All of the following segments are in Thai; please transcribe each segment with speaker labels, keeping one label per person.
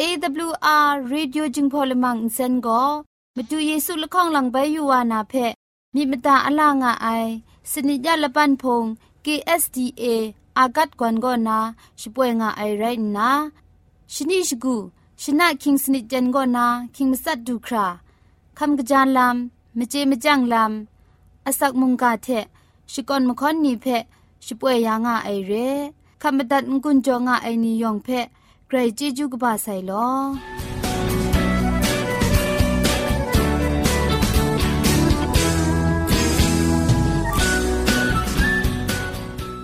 Speaker 1: AWR Radio จิงพอลมังอินเซนก็มาดูเยซูละข้องหลังใบยูวานาเพมีมตาอลางอไอสนิจยาละปันพง KSDA อากัดกวนก็นาช่วยงาไอไรนะชนิชกู ชนะคิงสนิจันก็นาคิงมัสัดดูคราคำกระจานลำ มเจมจังลำอสักมุงกาเทชิกอนมคอนนีเพชิป่วยยางาไอเรคำบัดงกุนจงาไอนิยองเพไกรจิจุกบาไซลอ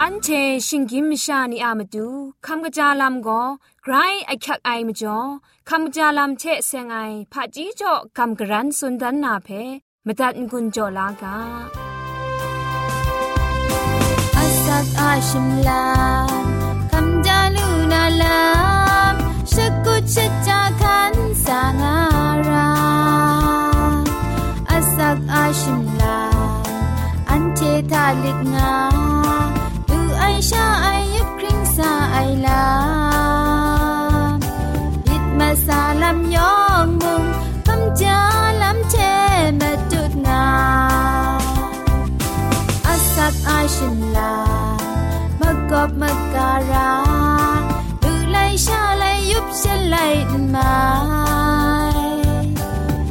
Speaker 2: อันเชชิงกิมชานีอามาดูคำกะจาลำก็ไกรไอคักไอมาจ่อคำกะจาลำเชเซงไอผาจีจ่อคำกระรันสุนดันนาเพ มตัดกุญจ่อลากา
Speaker 1: อาสักอาชิมลาคำจาลูนาลามชกุชิจาคันสางาราอาสักอาชิมลาอันเททาลิกงาดูไอชาไอยุบคริงซาไอลายิดมาซาลำยอ ฉันลาชิมลามกอบมกการาดูไลชาไลยุบเชไลมา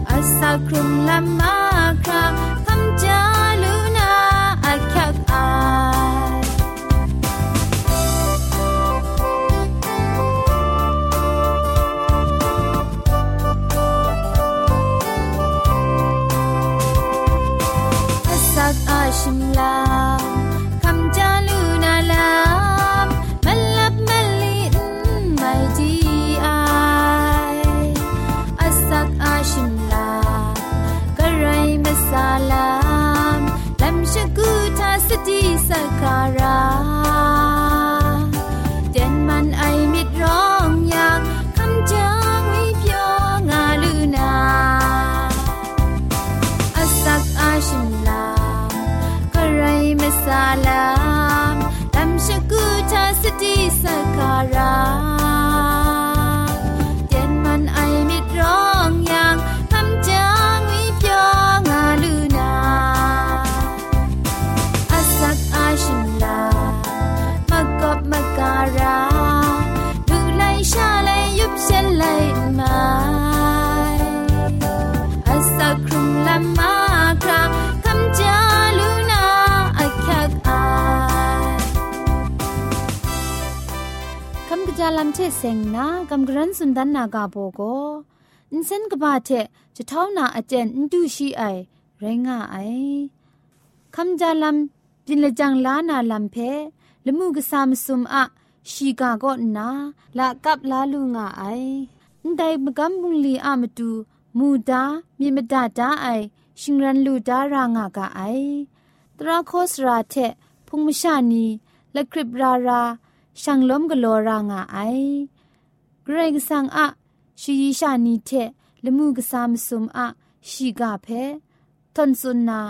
Speaker 1: อาสาครุมลามาคราำกระจาลำเชเซงนากำกรันสุนดันนากาโบโกอินเซนกบาเทจะเท่านาอาเจนอินดูชีไอไรงาไอคำจาลำจินละจังลานาลำเพละมูกสามสุมอะชีกาโกนาละกับลาลูงาไอได้มกำบุงลีอามตู มูดามีมดาดาไอ ชิงรันลูดารางากาไอ ตราโคสราเทพุงมชานีและคริบรารา ช่างล้มกะโลรางาไอเกรกสังอะชียิชานีเทละมูกสามสุมอะชีกาเพทนสุนนา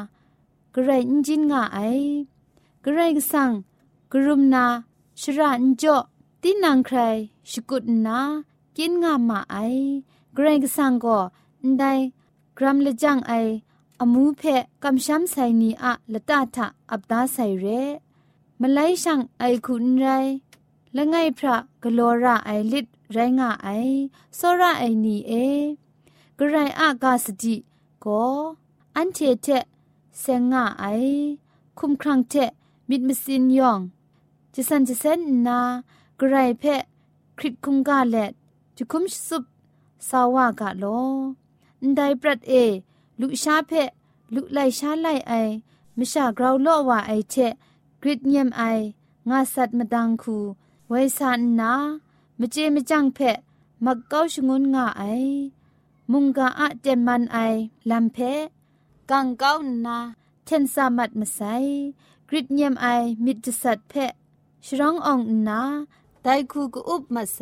Speaker 1: กรนจินงาไอเกรกสังกรุมนาชราอันจ่อตินังใครชกุดนากินงามาไอกรกสังก็ได้กรัมละจังไออมูเพกำช้ำใส่นีอะละตาทะอับตาใส่เรมาไลช่างไอคุณไร ละไงพระกโลระไอลิดไรงะไอโซระไอนีเอกระไรอากาสติก็อันเทเทเซงงะไอคุมครังเทมิดมสินยองจะสันจะเซนนากระไรเพะคริตคุงกาเล็ดจะคุมสุบสาวากะโลไดปรัดเอ ลุชาเพะลุไลชาไลไอมิชากราวโลว่าไอเทกริดเนียมไองาสัตมดังคู ไวสานนามเจมจังเพะมักเก้าชงุนงาไอ มุงกาอะเจมันไอลำเพะกังเก้านาเทนสามัดมาไซกริดเนียมไอมิดสัตเพะชรององนาไดคูกอุบมาไซ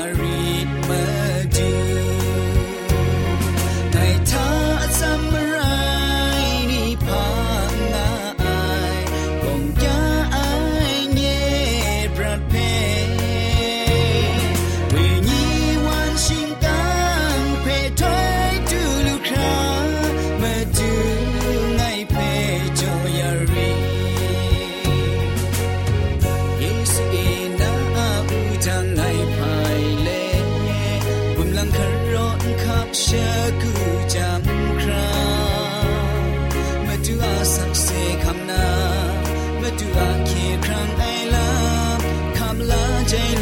Speaker 3: pretend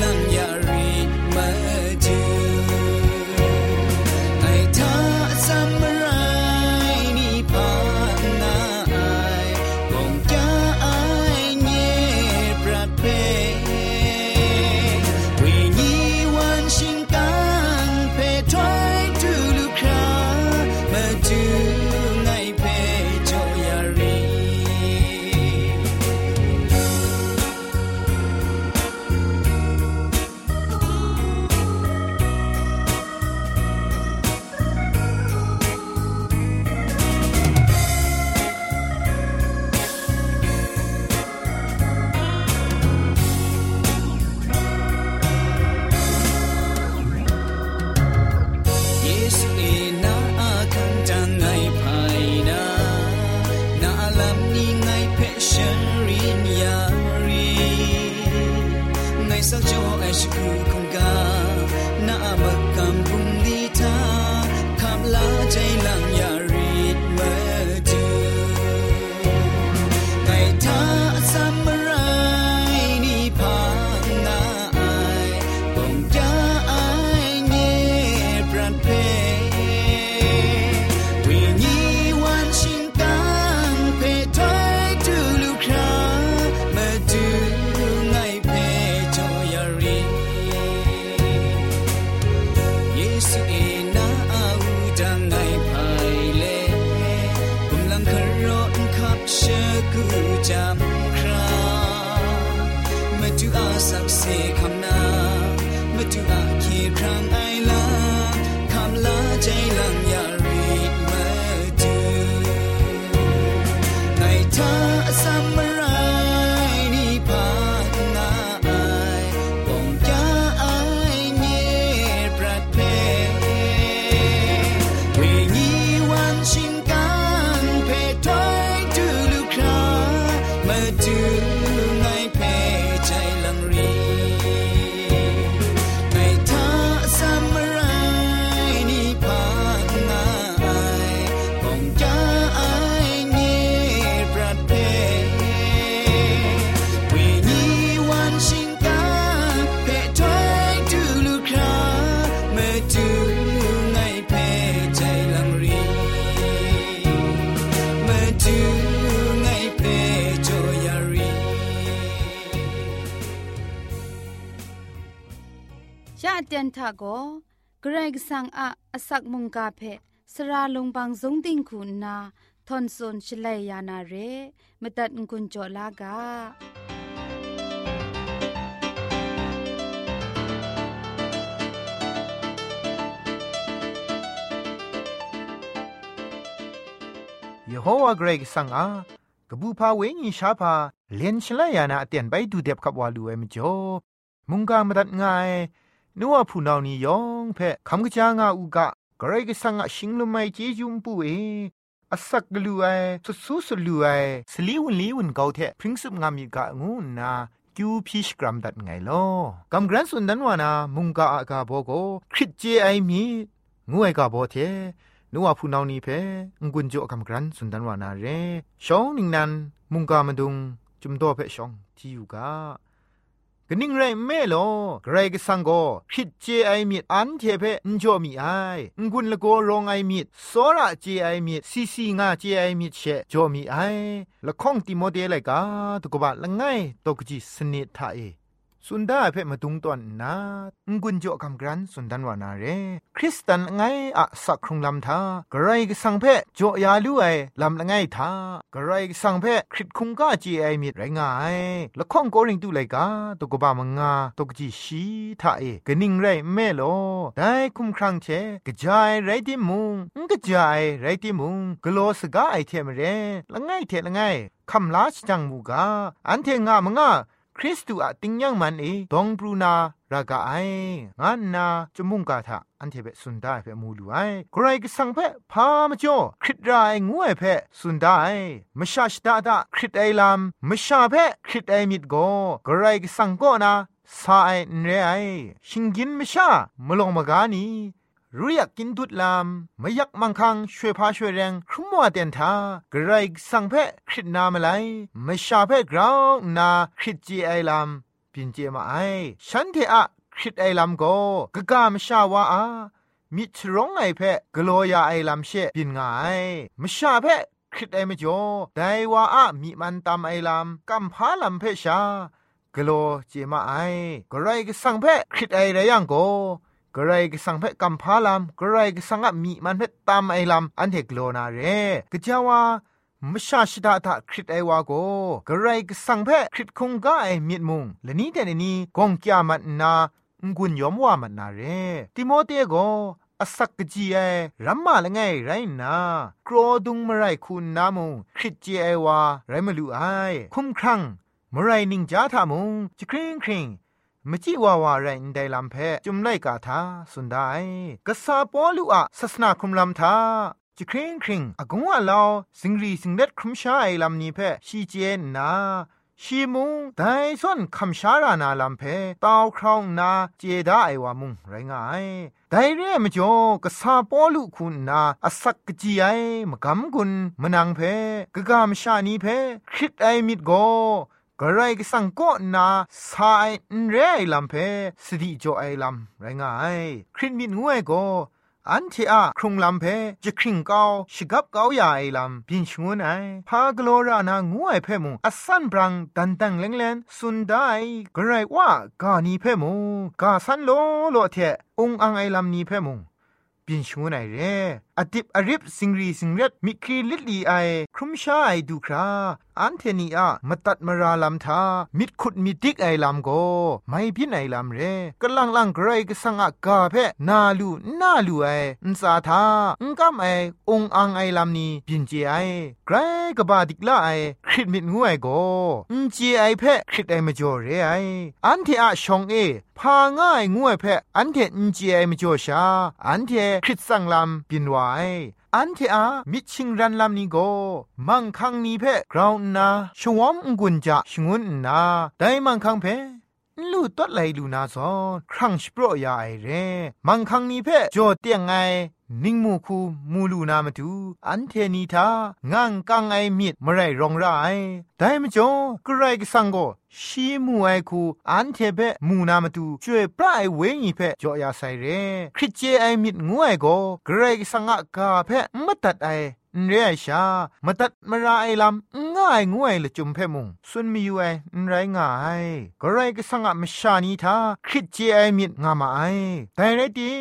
Speaker 3: Sao cho ai sẽ cùng ga na mà cầm vùng đi ยะ
Speaker 1: เตียนทาโกเกรกสังอะอสักมุงกาเพสราลงบางสงติงคุณนาทอนซนชลัยยานาเรมตัดกุญจอลากา
Speaker 4: ยโฮวาเกรกสังอากบูพาเวงีชาพาเลียนชลายานาเตียนไปดูเด็บขับวาลูเอมจ่อมุงกามตัดง่าย นัวผู้นานี่ยองเพคำกะจางาอุกะกรกสังอะชิงลุไมเจยุมปูเออสักกลูไอสุสุสลูไอสลีวนลีวนเกาเทพริ้งสุบงามีกะงูนาคิวพิชกรัมดัดไงลอกำกรันสุนดันวานามุงกาอากาโบโกคริตเจไอมีงูไอกาโบเทนัวผู้นานี้เพงกุนโจกำกรันสุนดันวานาเรชองนิงนันมุงกามาดุงจุมโตเพชองที่อยู่กา กนิ่งไรแม่ลอเกรกสังโกคิดเจไอมีดอันเทเพนจ่อมีไองกุนละโกรองไอมีดสอระเจไอมีดซีซีงาเจไอมีดเชจ่อมีไอละข้องติโมเดไลกาตุกบะละไงตกจิสนิทาเอ สุนดาเพ่มาตุงตอนนางกุนจ่อคำกรันสุนดันวานาเรคริสตันไงอะสักครุงลำทากระไรก็สังเพ่จ่อยาลุไอลำละไงทากระไรก็สังเพ่คริตคุงก้าจีไอมิดไรง่ายละข้องโกริงตุไลกาตกบามงาตกจีชีทาเอกนิ่งไรแม่โลได้คุมครังเชกระจายไรที่มุงกระจายไรที่มุงกโลสกาไอเทมเรละไงเทละไงคำลาชจังมูกาอันเทงามงา คริสตูอะติงยังมันเอดองบรูนารากาไองานนาจมุงกาทะอันเทเปสุนได้เปมูลูไอใครก็สังเพพามจ่อคริตรายงวยเพสุนได้มชาชดาดาคริตไอลามมชาเพคริตไอมิดโกใครก็สังก็นาสาไอเรไอชิงกินมชามลงมากานี รู้อยากกินดุดลามไม่อยากมังคังช่วยพาช่วยแรงครุ่มว่าเตียนทากระไรสังเพคริตนามาไลไม่ชาเพกราวนาคริตจีไอลามปินเจมาไอฉันเทอะคริตไอลามโกกะกามชาวาอามิทร้องไอเพกโลยาไอลามเชปินงายมชาเพคริตไอมจ่อได้ว่าอะมีมันตามไอลามกัมพาลามเพชากโลเจมาไอกระไรก็สังเพคริตไอไรยังโก กระไรก็สังเพกัมพาลามกระไรก็สังอมีมันเพตามไอลามอันเทกโลนาเรกะจาวามชาชิดาทาคริตไอวาโกกระไรก็สังเพคริตคงกาไอมีดมุงและนี้แต่นี้กงกิยามันนางุนยอมว่ามันนาเรติโมเตโกอสักกจีไอรัมมาละไงไรนากรดุงมไรคุณนามุคริตจีไอวาไรมาลูไอคุ้มครังมไรนิงจาทามุงจะคริงคริง มจิวาวาไรนไดลัมเพจุมไลกาทาสุนไดกษาปอลุอะศาสนาคุมลัมทาจะคริงคริงอากงว่าลาวสิงรีสิงเล็ดครุมชาไอลำนี้เพชีเจนนาชีมุงไดส่วนคำชารานาลำเพตาวครองนาเจดาไอวามุงไรงายไดเร่มจ่อกษาปอลุคุณนาอสักกจีไอมกำกุนมนังเพกะกามชานีเพคริตไอมิดโก กระไรก็สังก็นาสายนเรไอลำเพสติจ่อไอลำไรงายคริตมิดงวยโกอันเทอะครุงลำเพจะคริงเกาชิกับเกาใหญ่ลำบินชงวนไอพากลัวรานางวยเพมุอัสันบรังดันตังเลงเลนสุนได้กระไรว่ากานีเพมุกาสันโลโลเทองอังไอลำนี้เพมุบินชงวนไอเรอดิบอริบสิงรีสิงเร็ดมิครีลิลีไอครุมชาไอดูครา อันเทนีอะมาตัดมาราลำทามิดขุดมิดิกไอลำโกไม่พินไอลำเรกลังลังไกรก็สังอะกาเพนาลูนาลูไออุนสาทาอุนกำไอองอังไอลำนี้พินเจไอไกรกบาดิกละไอคริดมิดงวยโกอุนเจไอเพคริดไอมาจ่อเรไออันเทอะชองเอพาง่ายงวยเพอันเทอุนเจไอมจ่อชาอันเทคริดสังลำปินไว อันเทอามิชิงรันลำนี้โกมังคังนี้เพกราวนาชวอมกุญจะชงุนนาได้มังคังเพ ลูตัดไหลลูนาซอนครั้งสโปรยาไอเรมังคังนี้เพจอเตียงไงนิ่งมูคูมูลูนามาดูอันเทนีทางางกังไอมิดมไรรองไรแต่มจ่อกระไรกสังโกชีมูไอคูอันเทเปมูนามาดูช่วยปลายเวงีเพจ่อยาไซเรคริเจไอมิดงวยโกกระไรกสังกาเพมตัดไอ เรียชามาตัดมาราไอลำง่ายงวยละจุมเพมุงสุนมีอยู่ไอไรง่ายก็ไรก็สังกมชานีทาคริเจไอมิดงามาไอแต่ไรดี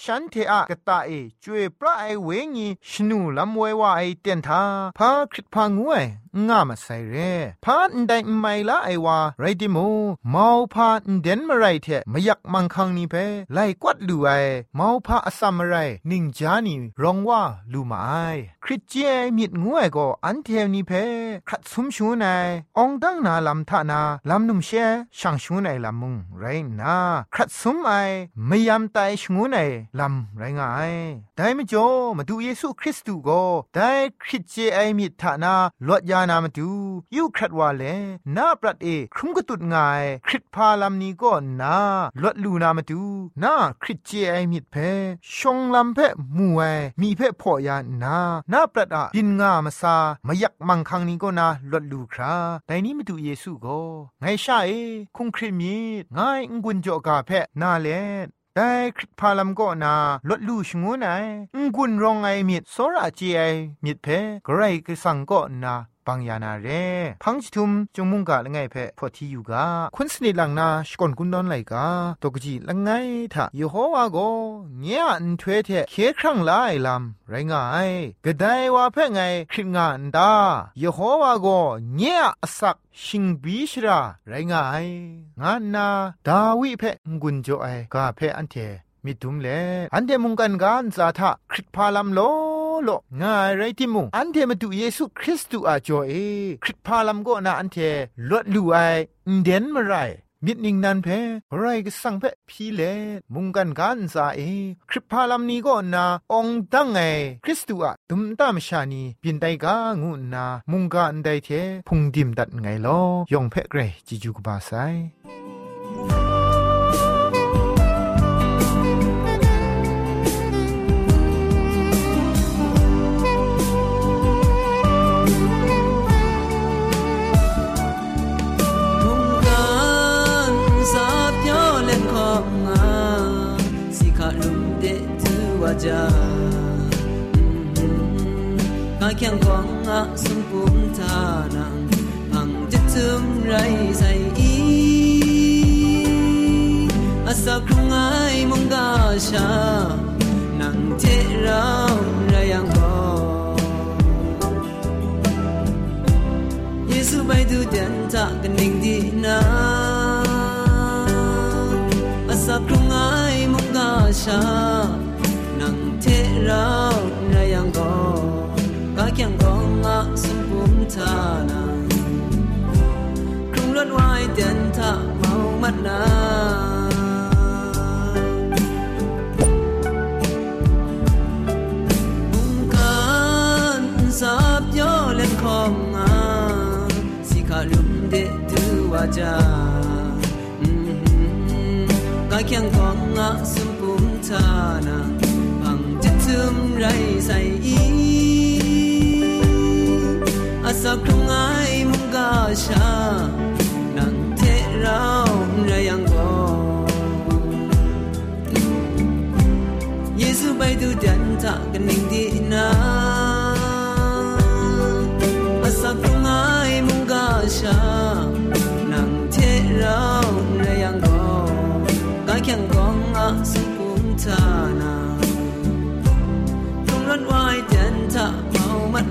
Speaker 4: ฉันเทอะกะตาเอจวยพระไอเวงีชนูลำเวว่าไอเตียนทาพาคริตพางวย ง่ามาใส่เร่พาอันใดไม่ละไอวาไรดิโมเมาพาอันเดนมาไรเทไม่อยากมังคังนี่เพไลกวัดลูไอเมาพาอสัมมาไรนิงจานีรองว่าลูมาไอคริตเจมิดงวยก็อันเทวนี่เพขัดสมชูนายองดังนาลำทานาลำนุ่มเชช่างชูนายลำมุงไรนาขัดสมไอไม่ยำตายชงูนายลำไรงายได้ไม่จมาดูเยซูคริสต์ก็ได้คริตเจไอมิดทานาลดยานามาดูยูครัดว่าเลนาปรัดเอครุมกตุดง่ายคริตพาลำนี้ก็นาลดลูนามาดูนาคริตเจไอมิดเพชงลำเพมูไอมีเพพอยานานาปรัดอะบินงามาซามายักมังคังนี้ก็นาลดลูคราแต่นี้มาดูเยซูก็ไงชาเอคุงคริมีง่ายงุนจอกาเพนาเลแต่คริสพาลัมก็นาลดลูชงูไนงกุนรองไอมิดโซราจีไอมิดเพกไรก็สังก็นา ปังยานาเรพังจิทุมจงมุงกะละไงเพพอที่อยู่กาคุณสนิลังนาชกอนกุนดอนไลกาตกจีละไงทะยโฮวาโกเงียอันทเวเทเคครั้งลายลำไรงายกะไดว่าเพ่ไงคริงงานดายโฮวาโกเงียอสักชิงบีชราไรงายงานนาดาวิเพ่งุนโจไอกาเพ่อันเทมิดุมเลอันเดมุงกันกานซาทะคริตพาลัมโล โลง่ายไรที่มุงอันเทมาดูเยซูคริสต์อาจอเอคริตพาลัมก็นาอันเทลวดลูไอเดนมาไรมิดนิงนันเพไรก็สั่งเพพีเลมุงกันกันซาเอคริปพาลัมนี้ก็นาองตั้งไงคริสตูอะตุมตามชานีปินไตกางูนามุงกันไดเทพุงดิมดัดไงลอยองเพเกรจิจูกบาไซ
Speaker 5: จาข้าแข่งของอาสมปุมทานังพังจะทึมไรใส่อีอาศักรุงไอมงกาชานัง เทเราไรยังบอเยซูไปดูเดินางกันนิ่งดีนาองอมงกาชาเรานยังก็ก็ยังก็งะสมบุมทานาครุงรถไว้เดินทาเมามัดนามุงกันสาบย่อเล่นของงาสิขาลุมเดดูว่าจาก็ยังก็งะสมบุมทานา ไรใส่อีอาศักคงไอมุงกาชานังเทเราไรยังก็เยซูไปดูดันทากันนิ่งดีนาอาศักคงไอมุงกาชา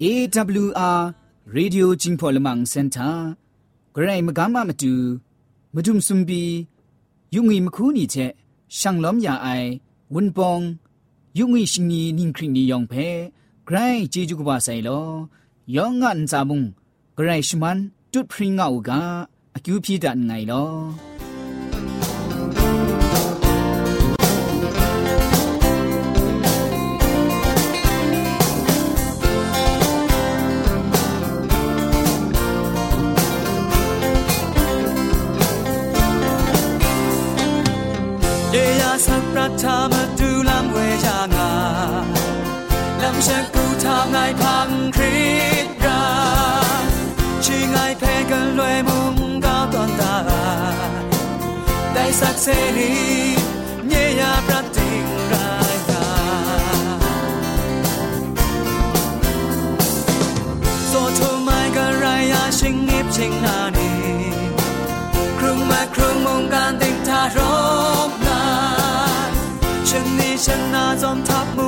Speaker 5: AWR Radio Jingpolamang Center ဂရိတ်မကမမတူမဒုံစွန်ဘီယုံငီမခူးနီချက်ရှန်လောမ်ယာအိုင်ဝန်ပောင်ယုံငီရှင်နီနင်းခရင်နီယောင်ဖဲဂရိတ်ဂျေဂျူကဘာဆိုင်လောယောင်ငန်ဇာမုံဂရိတ်ရှမန်တွတ်ဖရင်ငါအူကအကျူပြိဒန်ငိုင်လော สักเสรีเนียประติงรายตาโซทูไมกะ
Speaker 6: ไรยาชิงนิบชิงนานีครึ่งมาครึ่ง
Speaker 3: มงการติงทารบนานฉันนี้ฉันนาจอมทับมู